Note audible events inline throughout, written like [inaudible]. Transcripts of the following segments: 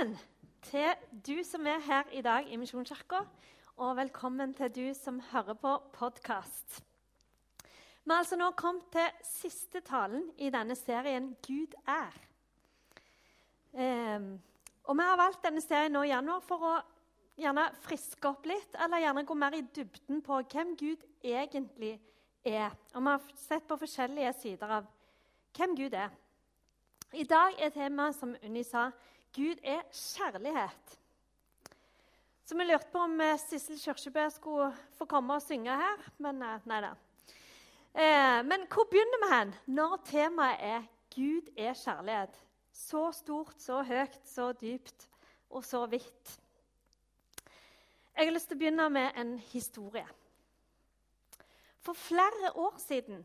Velkommen til du som er her i dag i Misjonskirka, og velkommen til du som hører på podkast. Vi har altså nå kommet til siste talen i denne serien 'Gud er'. Eh, og Vi har valgt denne serien nå i januar for å gjerne friske opp litt, eller gjerne gå mer i dybden på hvem Gud egentlig er. Og Vi har sett på forskjellige sider av hvem Gud er. I dag er temaet, som Unni sa, Gud er kjærlighet. Så vi lurte på om eh, Sissel Kyrkjebø skulle få komme og synge her, men eh, nei da. Eh, men hvor begynner vi hen når temaet er 'Gud er kjærlighet'? Så stort, så høyt, så dypt og så vidt. Jeg har lyst til å begynne med en historie. For flere år siden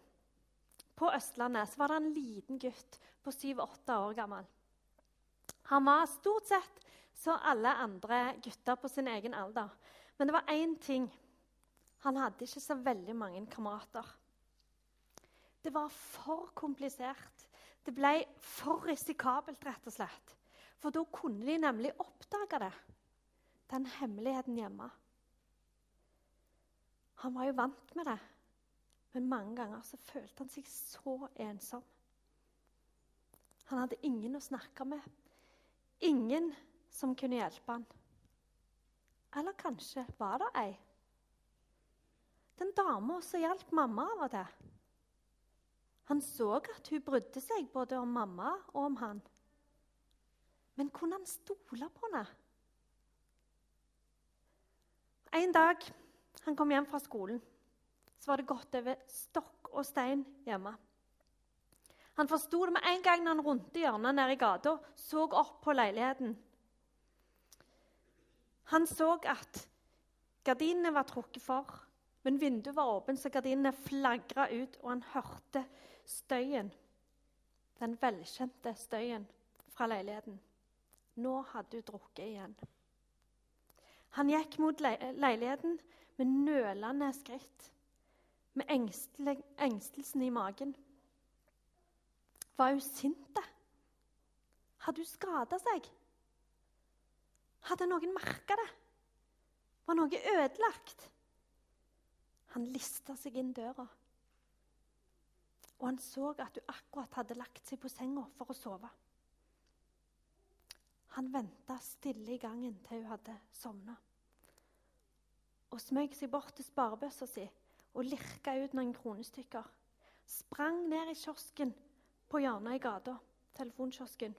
på Østlandet var det en liten gutt på 7-8 år gammel. Han var stort sett som alle andre gutter på sin egen alder. Men det var én ting. Han hadde ikke så veldig mange kamerater. Det var for komplisert. Det ble for risikabelt, rett og slett. For da kunne de nemlig oppdage det. Den hemmeligheten hjemme. Han var jo vant med det, men mange ganger så følte han seg så ensom. Han hadde ingen å snakke med. Ingen som kunne hjelpe han. Eller kanskje var det ei. Den dama som hjalp mamma av og til. Han så at hun brydde seg både om mamma og om han. Men kunne han stole på henne? En dag han kom hjem fra skolen, så var det gått over stokk og stein hjemme. Han forsto det med en gang når han rundte hjørnet nede i gata, så opp på leiligheten. Han så at gardinene var trukket for, men vinduet var åpent, så gardinene flagra ut, og han hørte støyen. Den velkjente støyen fra leiligheten. Nå hadde hun drukket igjen. Han gikk mot leiligheten med nølende skritt, med engstelsen i magen. Var hun sint? Hadde hun skada seg? Hadde noen merka det? Var noe ødelagt? Han lista seg inn døra. Og han så at hun akkurat hadde lagt seg på senga for å sove. Han venta stille i gangen til hun hadde sovna. Og smøg seg bort til sparebøssa si og lirka ut noen kronestykker. Sprang ned i kiosken på hjørnet i gata, telefonkiosken,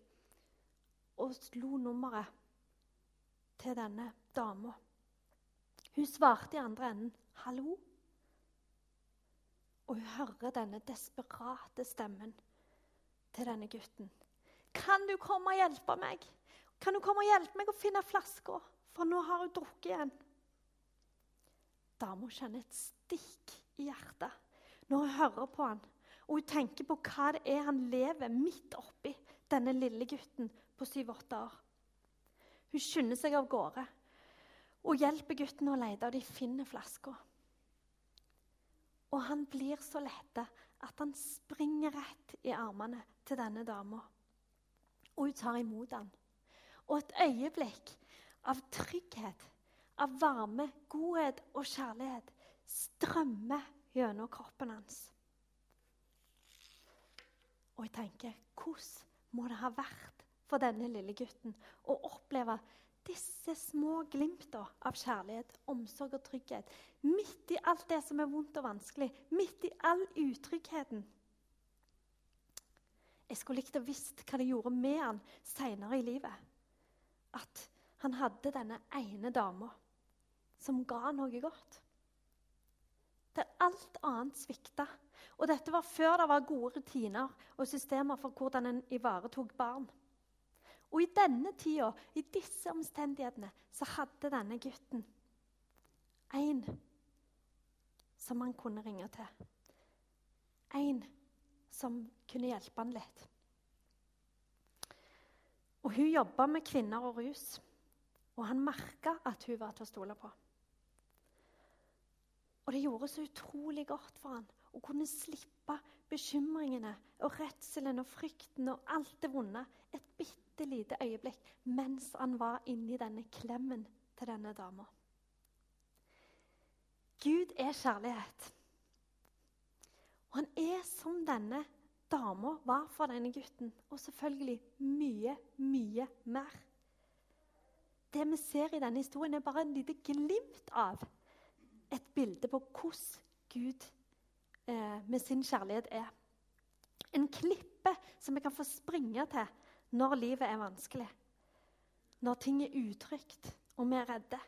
og slo nummeret til denne dama. Hun svarte i andre enden 'hallo'. Og hun hører denne desperate stemmen til denne gutten. 'Kan du komme og hjelpe meg?' Kan du komme og hjelpe meg å finne flaska, for nå har hun drukket igjen? Dama kjenner et stikk i hjertet når hun hører på han og hun tenker på hva det er han lever midt oppi, denne lille gutten på syv-åtte år. Hun skynder seg av gårde og hjelper gutten å lete, og de finner flaska. Og han blir så lette at han springer rett i armene til denne dama. Og hun tar imot han. Og et øyeblikk av trygghet, av varme, godhet og kjærlighet strømmer gjennom kroppen hans. Og jeg tenker hvordan må det ha vært for denne lille gutten å oppleve disse små glimtene av kjærlighet, omsorg og trygghet midt i alt det som er vondt og vanskelig, midt i all utryggheten. Jeg skulle likt å visst hva det gjorde med han seinere i livet. At han hadde denne ene dama som ga noe godt. Der alt annet svikta og dette var før det var gode rutiner og systemer for hvordan en ivaretok barn. Og i denne tida, i disse omstendighetene, så hadde denne gutten en som han kunne ringe til. En som kunne hjelpe han litt. Og Hun jobba med kvinner og rus, og han merka at hun var til å stole på. Og det gjorde så utrolig godt for han og kunne slippe bekymringene og redselen og frykten og alt det vonde et bitte lite øyeblikk mens han var inni denne klemmen til denne dama. Gud er kjærlighet. Og han er som denne dama var for denne gutten, og selvfølgelig mye, mye mer. Det vi ser i denne historien, er bare en lite glimt av et bilde på hvordan Gud eh, med sin kjærlighet er. En klippe som vi kan få springe til når livet er vanskelig. Når ting er utrygt og vi er redde.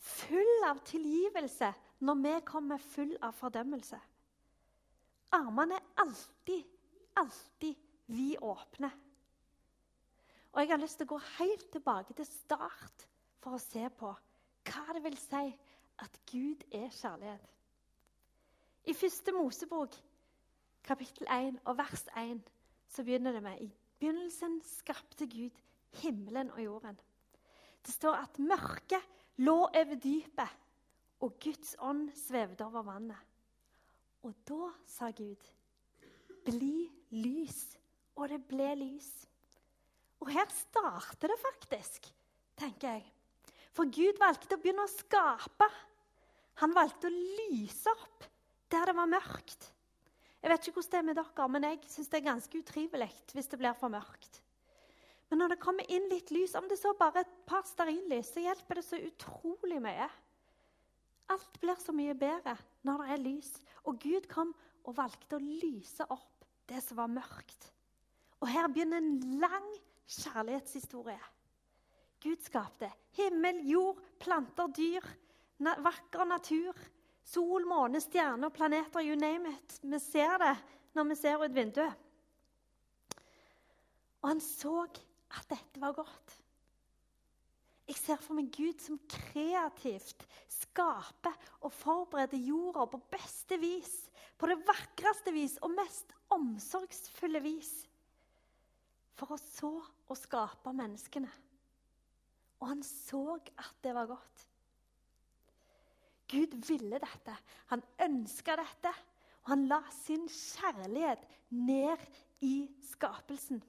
Full av tilgivelse når vi kommer full av fordømmelse. Armene er alltid, alltid vidåpne. Og jeg har lyst til å gå helt tilbake til start for å se på hva det vil si at Gud er kjærlighet. I første Mosebok, kapittel 1 og vers 1, så begynner det med I begynnelsen skapte Gud himmelen og jorden. Det står at mørket lå over dypet, og Guds ånd svevde over vannet. Og da sa Gud, 'Bli lys', og det ble lys. Og her starter det faktisk, tenker jeg. For Gud valgte å begynne å skape. Han valgte å lyse opp der det var mørkt. Jeg vet ikke hvordan det er med dere, men jeg syns det er ganske utrivelig hvis det blir for mørkt. Men når det kommer inn litt lys, om det så bare et par stearinlys, så hjelper det så utrolig mye. Alt blir så mye bedre når det er lys. Og Gud kom og valgte å lyse opp det som var mørkt. Og her begynner en lang kjærlighetshistorie. Gud skapte himmel, jord, planter, dyr, vakker natur. Sol, måne, stjerner, planeter, you name it. Vi ser det når vi ser ut vinduet. Og han så at dette var godt. Jeg ser for meg Gud som kreativt skaper og forbereder jorda på beste vis, på det vakreste vis og mest omsorgsfulle vis. For å så og skape menneskene. Og han så at det var godt. Gud ville dette. Han ønska dette. Og han la sin kjærlighet ned i skapelsen.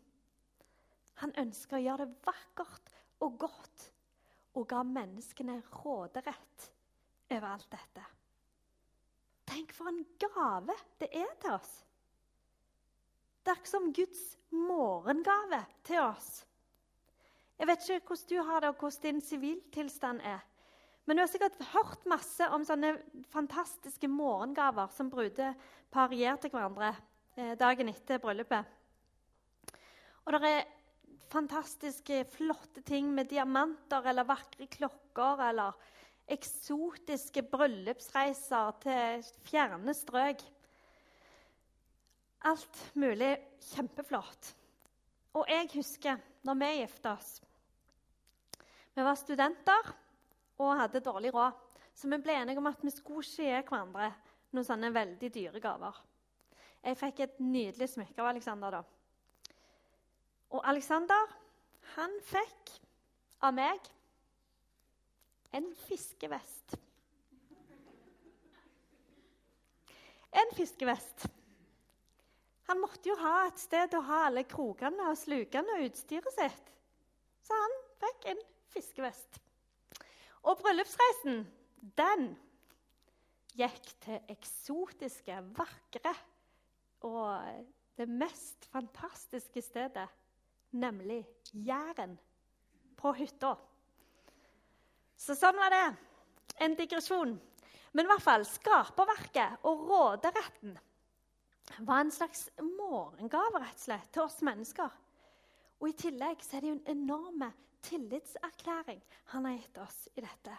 Han ønska å gjøre det vakkert og godt og ga menneskene råderett over alt dette. Tenk for en gave det er til oss. Det er som Guds morgengave til oss. Jeg vet ikke hvordan du har det, og hvordan din siviltilstand er. Men du har sikkert hørt masse om sånne fantastiske morgengaver som brudepar gir til hverandre eh, dagen etter bryllupet. Og det er fantastiske, flotte ting med diamanter eller vakre klokker eller eksotiske bryllupsreiser til fjerne strøk. Alt mulig kjempeflott. Og jeg husker når vi gifta oss Vi var studenter og hadde dårlig råd. Så vi ble enige om at vi skulle ikke gi hverandre noen sånne veldig dyre gaver. Jeg fikk et nydelig smykke av Alexander da. Og Alexander, han fikk av meg en fiskevest. En fiskevest. Han måtte jo ha et sted å ha alle krokene og slukene og utstyret sitt. Så han fikk en fiskevest. Og bryllupsreisen, den gikk til eksotiske, vakre og det mest fantastiske stedet, nemlig Jæren, på hytta. Så sånn var det. En digresjon. Men i hvert fall, skaperverket og råderetten var en slags morgengave rett og slett, til oss mennesker. Og I tillegg så er det jo en enorm tillitserklæring han har gitt oss i dette.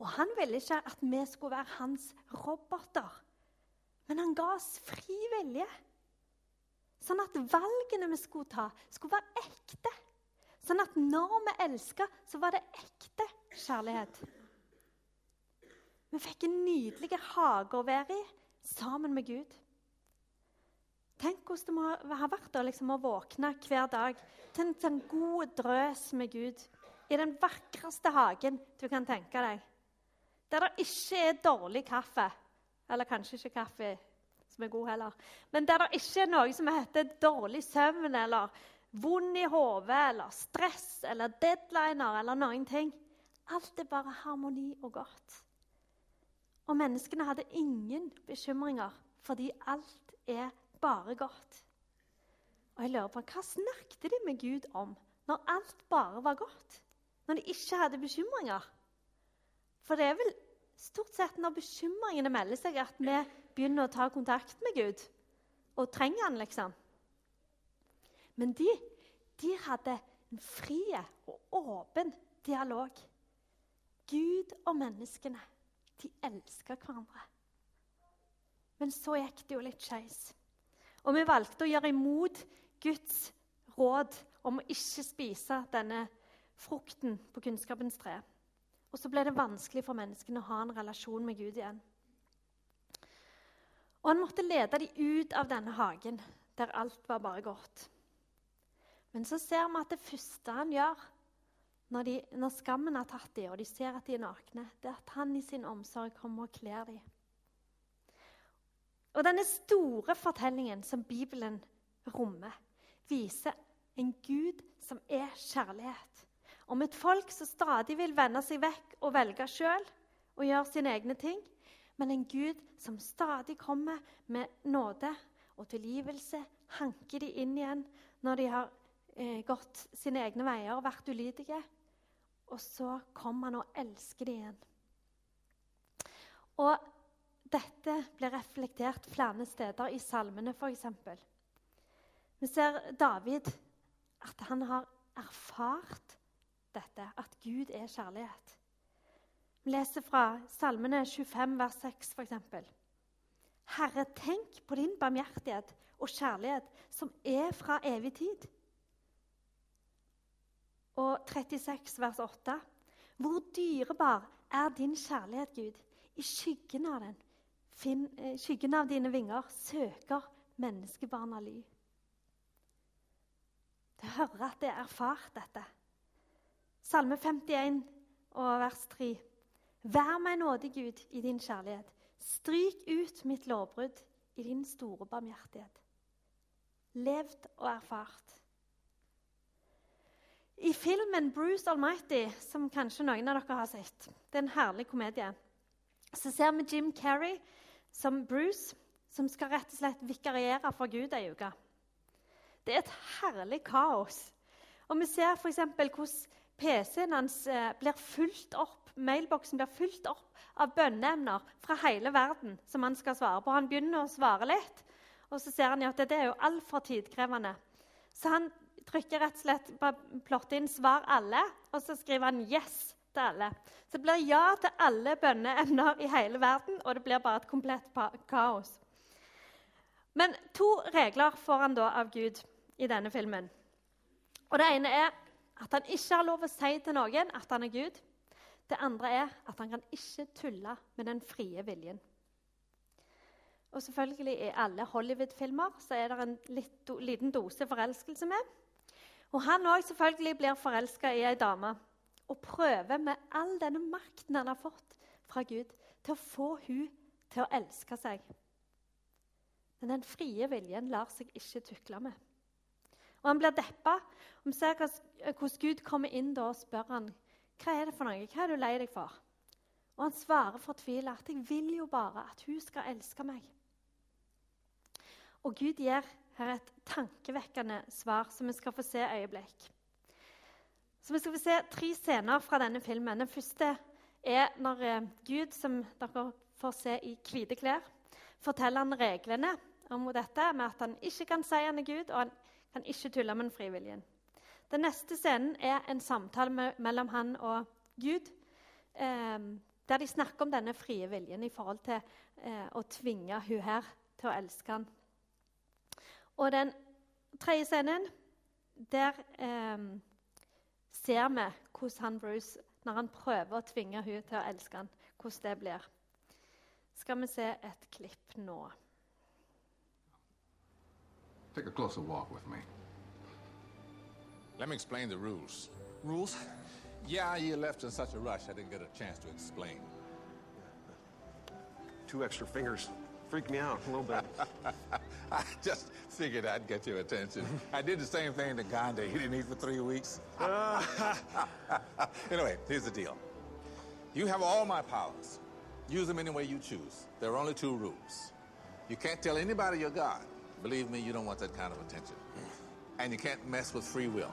Og han ville ikke at vi skulle være hans roboter, men han ga oss fri vilje. Sånn at valgene vi skulle ta, skulle være ekte. Sånn at når vi elska, så var det ekte kjærlighet. Vi fikk en nydelig hage å være i sammen med Gud. Tenk hvordan det må ha vært liksom, å våkne hver dag til en sånn god drøs med Gud i den vakreste hagen du kan tenke deg. Der det ikke er dårlig kaffe Eller kanskje ikke kaffe som er god heller. Men der det ikke er noe som heter dårlig søvn eller vond i hodet eller stress eller deadliner eller noen ting. Alt er bare harmoni og godt. Og menneskene hadde ingen bekymringer fordi alt er bare godt. Og jeg lurer på, Hva snakket de med Gud om når alt bare var godt? Når de ikke hadde bekymringer? For det er vel stort sett når bekymringene melder seg, at vi begynner å ta kontakt med Gud og trenger han, liksom. Men de, de hadde en fri og åpen dialog. Gud og menneskene, de elska hverandre. Men så gikk det jo litt skeis. Og vi valgte å gjøre imot Guds råd om å ikke spise denne frukten på kunnskapens tre. Og så ble det vanskelig for menneskene å ha en relasjon med Gud igjen. Og han måtte lede dem ut av denne hagen, der alt var bare godt. Men så ser vi at det første han gjør når, de, når skammen har tatt dem, og de ser at de er nakne, det er at han i sin omsorg kommer og kler dem. Og denne store fortellingen som Bibelen rommer, viser en Gud som er kjærlighet. Om et folk som stadig vil vende seg vekk og velge sjøl og gjøre sine egne ting, men en Gud som stadig kommer med nåde og tilgivelse, hanker de inn igjen når de har eh, gått sine egne veier og vært ulydige. Og så kommer han og elsker de igjen. Og dette blir reflektert flere steder i salmene, f.eks. Vi ser David, at han har erfart dette, at Gud er kjærlighet. Vi leser fra Salmene 25, vers 6 f.eks. Herre, tenk på din barmhjertighet og kjærlighet, som er fra evig tid. Og 36, vers 8. Hvor dyrebar er din kjærlighet, Gud? I skyggen av, den, fin, eh, skyggen av dine vinger søker menneskebarna ly. Det hører at det er erfart, dette. Salme 51 og vers 3. Vær meg nådig, Gud, i din kjærlighet. Stryk ut mitt lovbrudd i din store barmhjertighet. Levd og erfart. I filmen 'Bruce Almighty', som kanskje noen av dere har sett, det er en herlig komedie, så ser vi Jim Carrey som Bruce, som skal rett og slett vikariere for Gud ei uke. Det er et herlig kaos. Og Vi ser f.eks. hvordan PC-en hans eh, blir fulgt opp mailboksen blir fulgt opp av bønneemner fra hele verden som han skal svare på. Han begynner å svare litt, og så ser han at det er jo altfor tidkrevende. Så han trykker rett og slett på plotter inn 'svar alle', og så skriver han 'yes' til alle. Så det blir ja til alle bønneemner i hele verden, og det blir bare et komplett kaos. Men to regler får han da av Gud i denne filmen. Og Det ene er at han ikke har lov å si til noen at han er Gud. Det andre er at han kan ikke tulle med den frie viljen. Og selvfølgelig I alle Hollywood-filmer så er det en litt, liten dose forelskelse med. Og Han òg selvfølgelig blir forelska i ei dame og prøver med all denne makten han har fått fra Gud, til å få hun til å elske seg. Men den frie viljen lar seg ikke tukle med. Og Han blir deppa. Vi ser hvordan Gud kommer inn da og spør han, hva er det for noe? Hva er du lei deg for? Og han svarer fortvila at 'jeg vil jo bare at hun skal elske meg'. Og Gud gir her et tankevekkende svar som vi skal få se øyeblikk. Så Vi skal få se tre scener fra denne filmen. Den første er når eh, Gud, som dere får se i hvite klær, forteller han reglene om dette med at han ikke kan si han er Gud, og han kan ikke tulle med frivilligen. Den neste scenen er en samtale mellom han og Gud. Eh, der de snakker om denne frie viljen i forhold til eh, å tvinge hun her til å elske han. Og den tredje scenen, der eh, ser vi hvordan han Bruce, når han prøver å tvinge hun til å elske han, hvordan det blir. Skal vi se et klipp nå? Take a closer walk with me. Let me explain the rules. Rules? Yeah, you left in such a rush, I didn't get a chance to explain. Two two extra fingers freaked me out a little bit. [laughs] I just figured I'd get your attention. I did the same thing to Gandhi. He didn't eat for three weeks. [laughs] anyway, here's the deal. You have all my powers. Use them any way you choose. There are only two rules. You can't tell anybody you're God. Believe me, you don't want that kind of attention. And you can't mess with free will.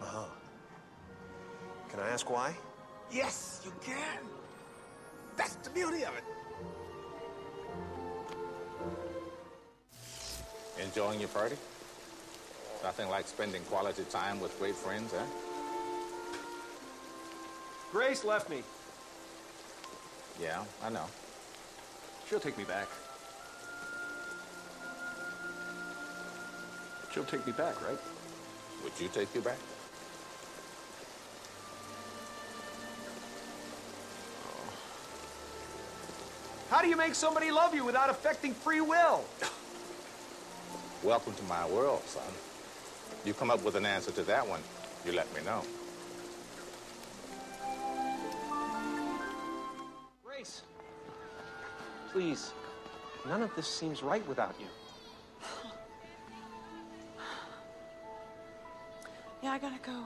Uh-huh. Can I ask why? Yes, you can. That's the beauty of it. Enjoying your party? Nothing like spending quality time with great friends, eh? Grace left me. Yeah, I know. She'll take me back. She'll take me back, right? Would you take you back? How do you make somebody love you without affecting free will? Welcome to my world, son. You come up with an answer to that one, you let me know. Grace, please. None of this seems right without you. Yeah, I gotta go.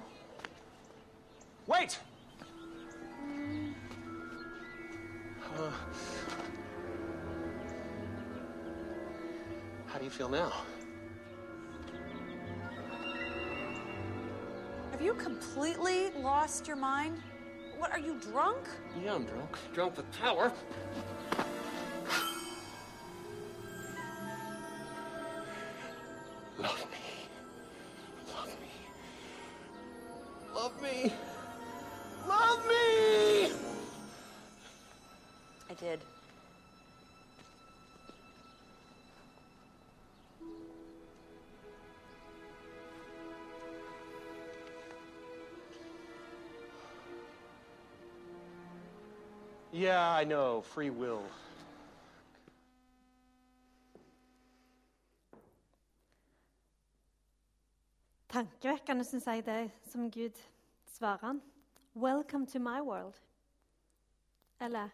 Wait! Feel now? Have you completely lost your mind? What, are you drunk? Yeah, I'm drunk. Drunk with power. Yeah, I know. Free will. Tankevekkende syns jeg det som Gud svarer han. 'Welcome to my world'. Eller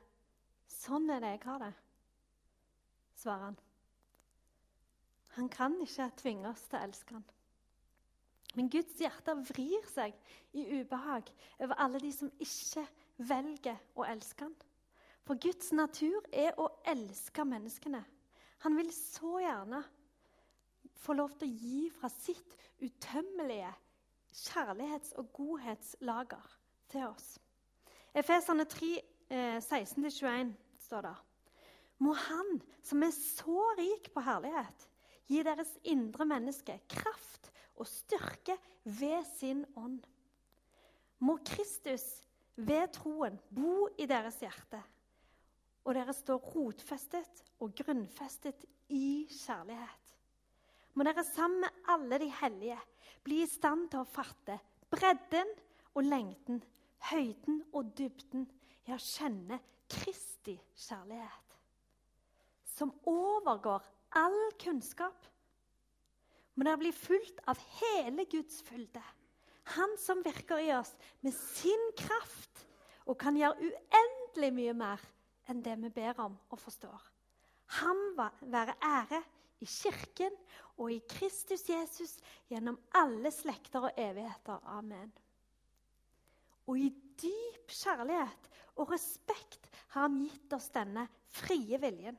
'Sånn er det jeg har det', svarer han. Han kan ikke tvinge oss til å elske han. Men Guds hjerte vrir seg i ubehag over alle de som ikke velger å elske han. For Guds natur er å elske menneskene. Han vil så gjerne få lov til å gi fra sitt utømmelige kjærlighets- og godhetslager til oss. Efeserne 3, eh, 16-21 står det. Må Han, som er så rik på herlighet, gi deres indre menneske kraft og styrke ved sin ånd. Må Kristus ved troen bo i deres hjerte, og dere står rotfestet og grunnfestet i kjærlighet. Må dere sammen med alle de hellige bli i stand til å fatte bredden og lengden, høyden og dybden å kjenne Kristi kjærlighet, som overgår all kunnskap. Må dere bli fulgt av hele Guds fylde, Han som virker i oss med sin kraft og kan gjøre uendelig mye mer enn det vi ber om og forstår. Ham være ære i Kirken og i Kristus Jesus gjennom alle slekter og evigheter. Amen. Og i dyp kjærlighet og respekt har han gitt oss denne frie viljen.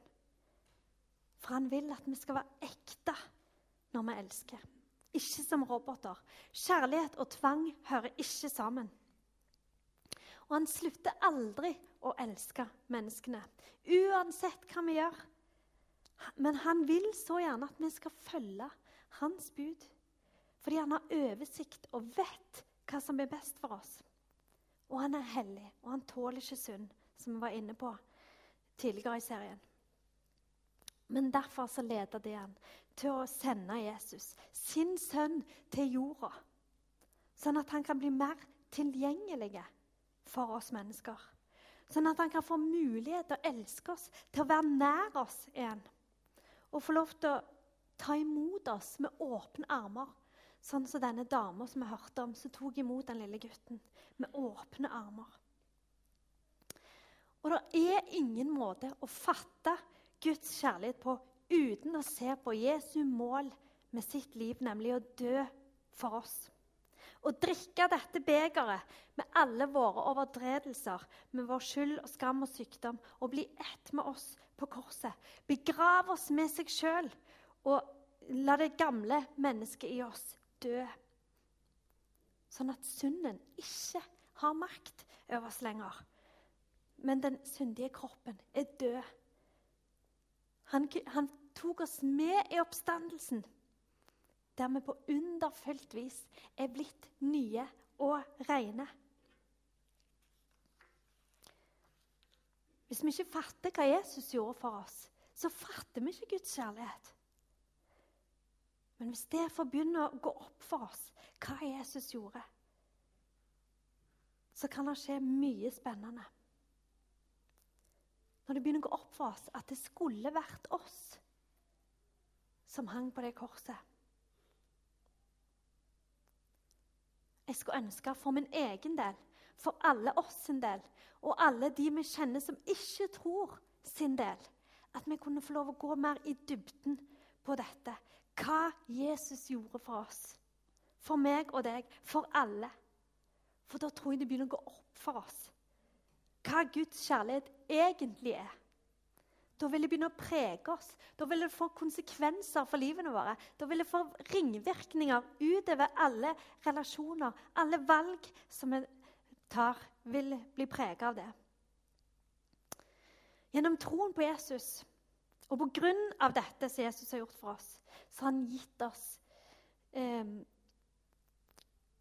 For han vil at vi skal være ekte når vi elsker. Ikke som roboter. Kjærlighet og tvang hører ikke sammen. Og han slutter aldri å elske menneskene, uansett hva vi gjør. Men han vil så gjerne at vi skal følge hans bud. Fordi han har oversikt og vet hva som er best for oss. Og han er hellig, og han tåler ikke synd, som vi var inne på tidligere i serien. Men derfor så leder det han til å sende Jesus, sin sønn, til jorda. Sånn at han kan bli mer tilgjengelig for oss mennesker. Sånn at han kan få mulighet til å elske oss, til å være nær oss igjen. Og få lov til å ta imot oss med åpne armer. Sånn som denne dama som vi hørte om, som tok imot den lille gutten med åpne armer. Og det er ingen måte å fatte Guds kjærlighet på uten å se på Jesu mål med sitt liv, nemlig å dø for oss. Å drikke dette begeret med alle våre overtredelser, med vår skyld og skam og sykdom, og bli ett med oss på korset. Begrave oss med seg sjøl og la det gamle mennesket i oss dø. Sånn at synden ikke har makt over oss lenger. Men den syndige kroppen er død. Han, han tok oss med i oppstandelsen der vi på underfullt vis er blitt nye og rene. Hvis vi ikke fatter hva Jesus gjorde for oss, så fatter vi ikke Guds kjærlighet. Men hvis det får begynne å gå opp for oss hva Jesus gjorde, så kan det skje mye spennende. Når det begynner å gå opp for oss at det skulle vært oss som hang på det korset. Jeg skulle ønske for min egen del, for alle oss sin del, og alle de vi kjenner som ikke tror sin del, at vi kunne få lov å gå mer i dybden på dette. Hva Jesus gjorde for oss. For meg og deg. For alle. For da tror jeg det begynner å gå opp for oss hva Guds kjærlighet egentlig er. Da vil det begynne å prege oss. Da vil det få konsekvenser for livene våre. Da vil det få ringvirkninger utover alle relasjoner. Alle valg som vi tar, vil bli preget av det. Gjennom troen på Jesus og på grunn av dette som Jesus har gjort for oss, så har han gitt oss eh,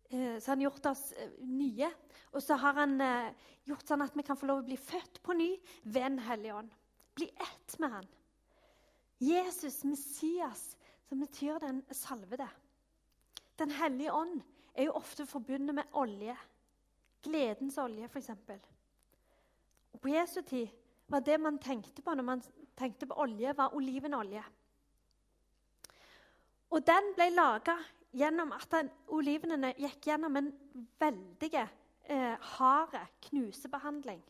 så har han gjort oss eh, nye. Og så har han eh, gjort sånn at vi kan få lov å bli født på ny ved Den hellige ånd. Bli ett med han. Jesus, Messias, som betyr den salvede. Den hellige ånd er jo ofte forbundet med olje. Gledens olje, f.eks. Og På Jesu tid var det man tenkte på når man tenkte på olje, var olivenolje. Og den ble laga gjennom at den, olivenene gikk gjennom en veldig eh, hard knusebehandling.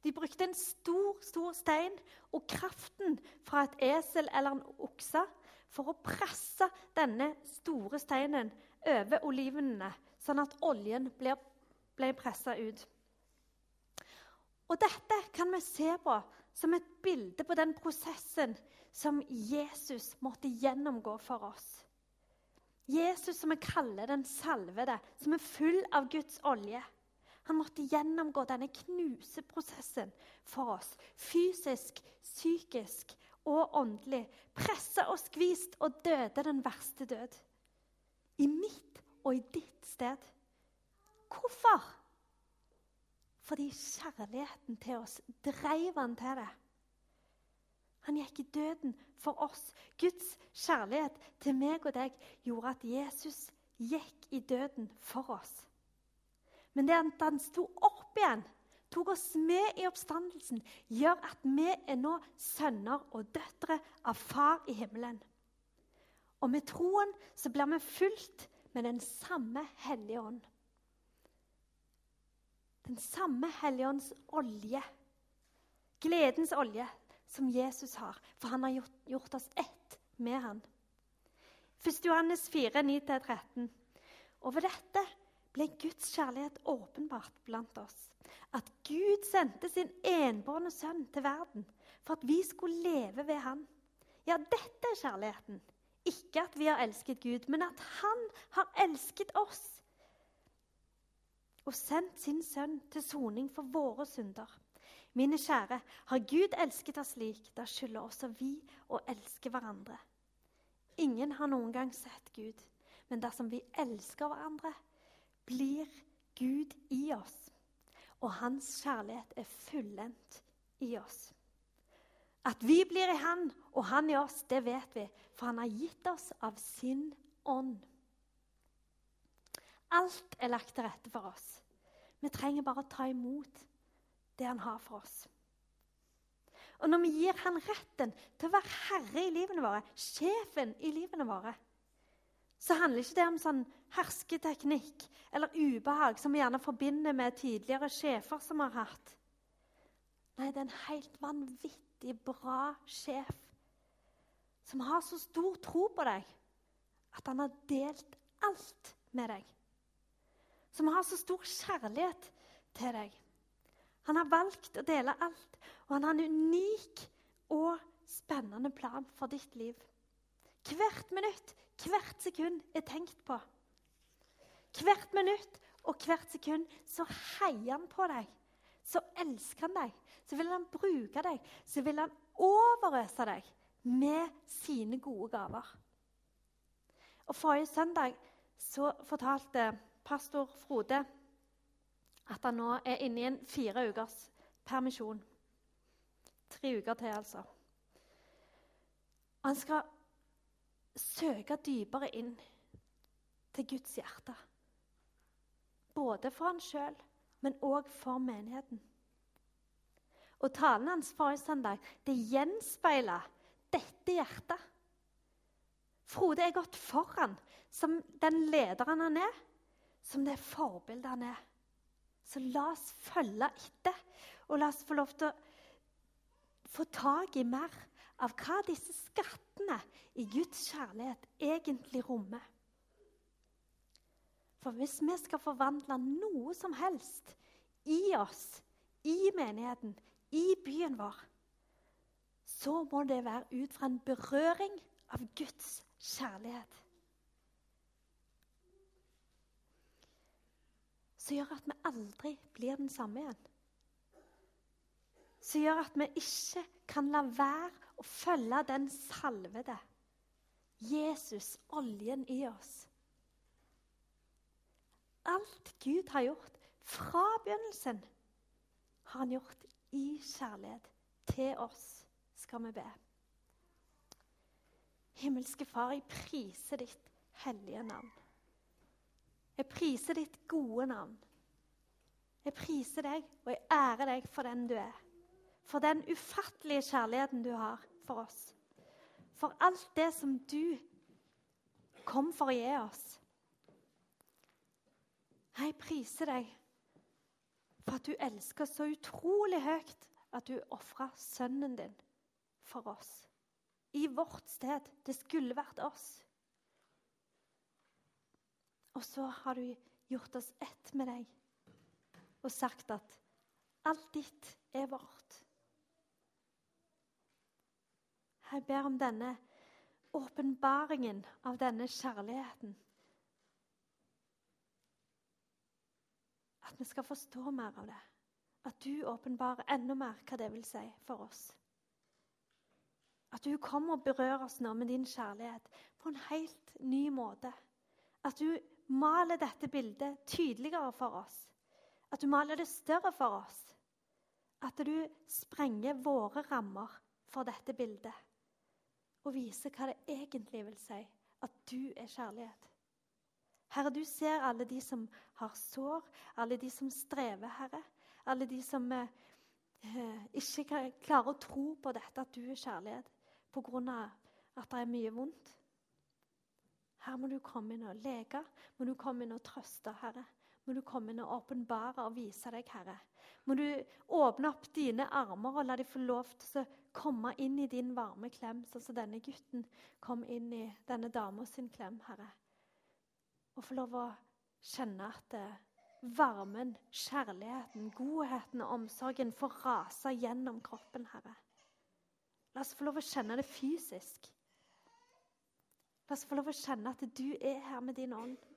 De brukte en stor, stor stein og kraften fra et esel eller en okse for å presse denne store steinen over olivenene, sånn at oljen ble, ble pressa ut. Og Dette kan vi se på som et bilde på den prosessen som Jesus måtte gjennomgå for oss. Jesus som vi kaller den salvede, som er full av Guds olje. Han måtte gjennomgå denne knuseprosessen for oss. Fysisk, psykisk og åndelig. Pressa og skvist og døde den verste død. I mitt og i ditt sted. Hvorfor? Fordi kjærligheten til oss dreiv han til det. Han gikk i døden for oss. Guds kjærlighet til meg og deg gjorde at Jesus gikk i døden for oss. Men det at han sto opp igjen, tok oss med i oppstandelsen, gjør at vi er nå sønner og døtre av Far i himmelen. Og med troen så blir vi fulgt med den samme Hellige Ånd. Den samme Hellige Ånds olje. Gledens olje som Jesus har, for han har gjort, gjort oss ett med han. 1. Johannes 4, 9-13. Over dette ble Guds kjærlighet åpenbart blant oss. At Gud sendte sin enbårne sønn til verden for at vi skulle leve ved han. Ja, dette er kjærligheten. Ikke at vi har elsket Gud, men at han har elsket oss og sendt sin sønn til soning for våre synder. Mine kjære, har Gud elsket oss slik, da skylder også vi å elske hverandre. Ingen har noen gang sett Gud, men dersom vi elsker hverandre, blir Gud i oss, og hans kjærlighet er fullendt i oss. At vi blir i Han og Han i oss, det vet vi, for Han har gitt oss av sin ånd. Alt er lagt til rette for oss. Vi trenger bare å ta imot det Han har for oss. Og når vi gir Han retten til å være herre i livene våre, sjefen i livene våre, så handler ikke det om sånn hersketeknikk eller ubehag som vi gjerne forbinder med tidligere sjefer som har hatt. Nei, det er en helt vanvittig bra sjef som har så stor tro på deg at han har delt alt med deg. Som har så stor kjærlighet til deg. Han har valgt å dele alt, og han har en unik og spennende plan for ditt liv. Hvert minutt, hvert sekund er tenkt på. Hvert minutt og hvert sekund så heier han på deg. Så elsker han deg. Så vil han bruke deg. Så vil han overøse deg med sine gode gaver. Og Forrige søndag så fortalte pastor Frode at han nå er inne i en fire ukers permisjon. Tre uker til, altså. Han skal søke dypere inn til Guds hjerte. Både for han sjøl, men òg for menigheten. Og talen hans forrige søndag det gjenspeiler dette hjertet. Frode er gått foran som den lederen han er, som det forbildet han er. Så la oss følge etter, og la oss få lov til å få tak i mer av hva disse skattene i Guds kjærlighet egentlig rommer. For hvis vi skal forvandle noe som helst i oss, i menigheten, i byen vår, så må det være ut fra en berøring av Guds kjærlighet. Som gjør at vi aldri blir den samme igjen. Som gjør at vi ikke kan la være å følge den salvede. Jesus, oljen i oss. Alt Gud har gjort fra begynnelsen, har han gjort i kjærlighet til oss, skal vi be. Himmelske Far, jeg priser ditt hellige navn. Jeg priser ditt gode navn. Jeg priser deg, og jeg ærer deg for den du er. For den ufattelige kjærligheten du har for oss. For alt det som du kom for å gi oss. Jeg priser deg for at du elsker så utrolig høyt at du ofra sønnen din for oss. I vårt sted. Det skulle vært oss. Og så har du gjort oss ett med deg og sagt at alt ditt er vårt. Jeg ber om denne åpenbaringen av denne kjærligheten. At vi skal forstå mer av det. At du åpenbarer enda mer hva det vil si for oss. At du kommer og berører oss nå med din kjærlighet på en helt ny måte. At du maler dette bildet tydeligere for oss. At du maler det større for oss. At du sprenger våre rammer for dette bildet. Og viser hva det egentlig vil si at du er kjærlighet. Herre, du ser alle de som har sår, alle de som strever, Herre. Alle de som eh, ikke klarer å tro på dette, at du er kjærlighet, pga. at det er mye vondt. Her må du komme inn og leke, må du komme inn og trøste, Herre. Må du komme inn og åpenbare og vise deg, Herre. Må du åpne opp dine armer og la dem få lov til å komme inn i din varme klem, sånn som denne gutten kom inn i denne dama sin klem, Herre. Og få lov å kjenne at eh, varmen, kjærligheten, godheten og omsorgen får rase gjennom kroppen, Herre. La oss få lov å kjenne det fysisk. La oss få lov å kjenne at du er her med din ånd.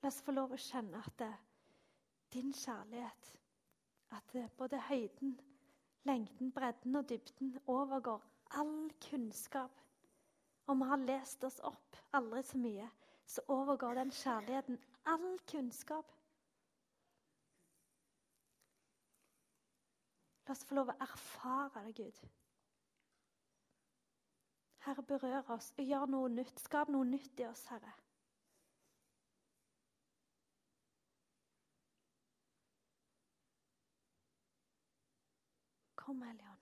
La oss få lov å kjenne at det, din kjærlighet At det, både høyden, lengden, bredden og dybden overgår all kunnskap. Om vi har lest oss opp aldri så mye, så overgår den kjærligheten all kunnskap. La oss få lov å erfare det, Gud. Herre, berør oss og gjør noe nytt. Skap noe nytt i oss, Herre. Kom, Hellige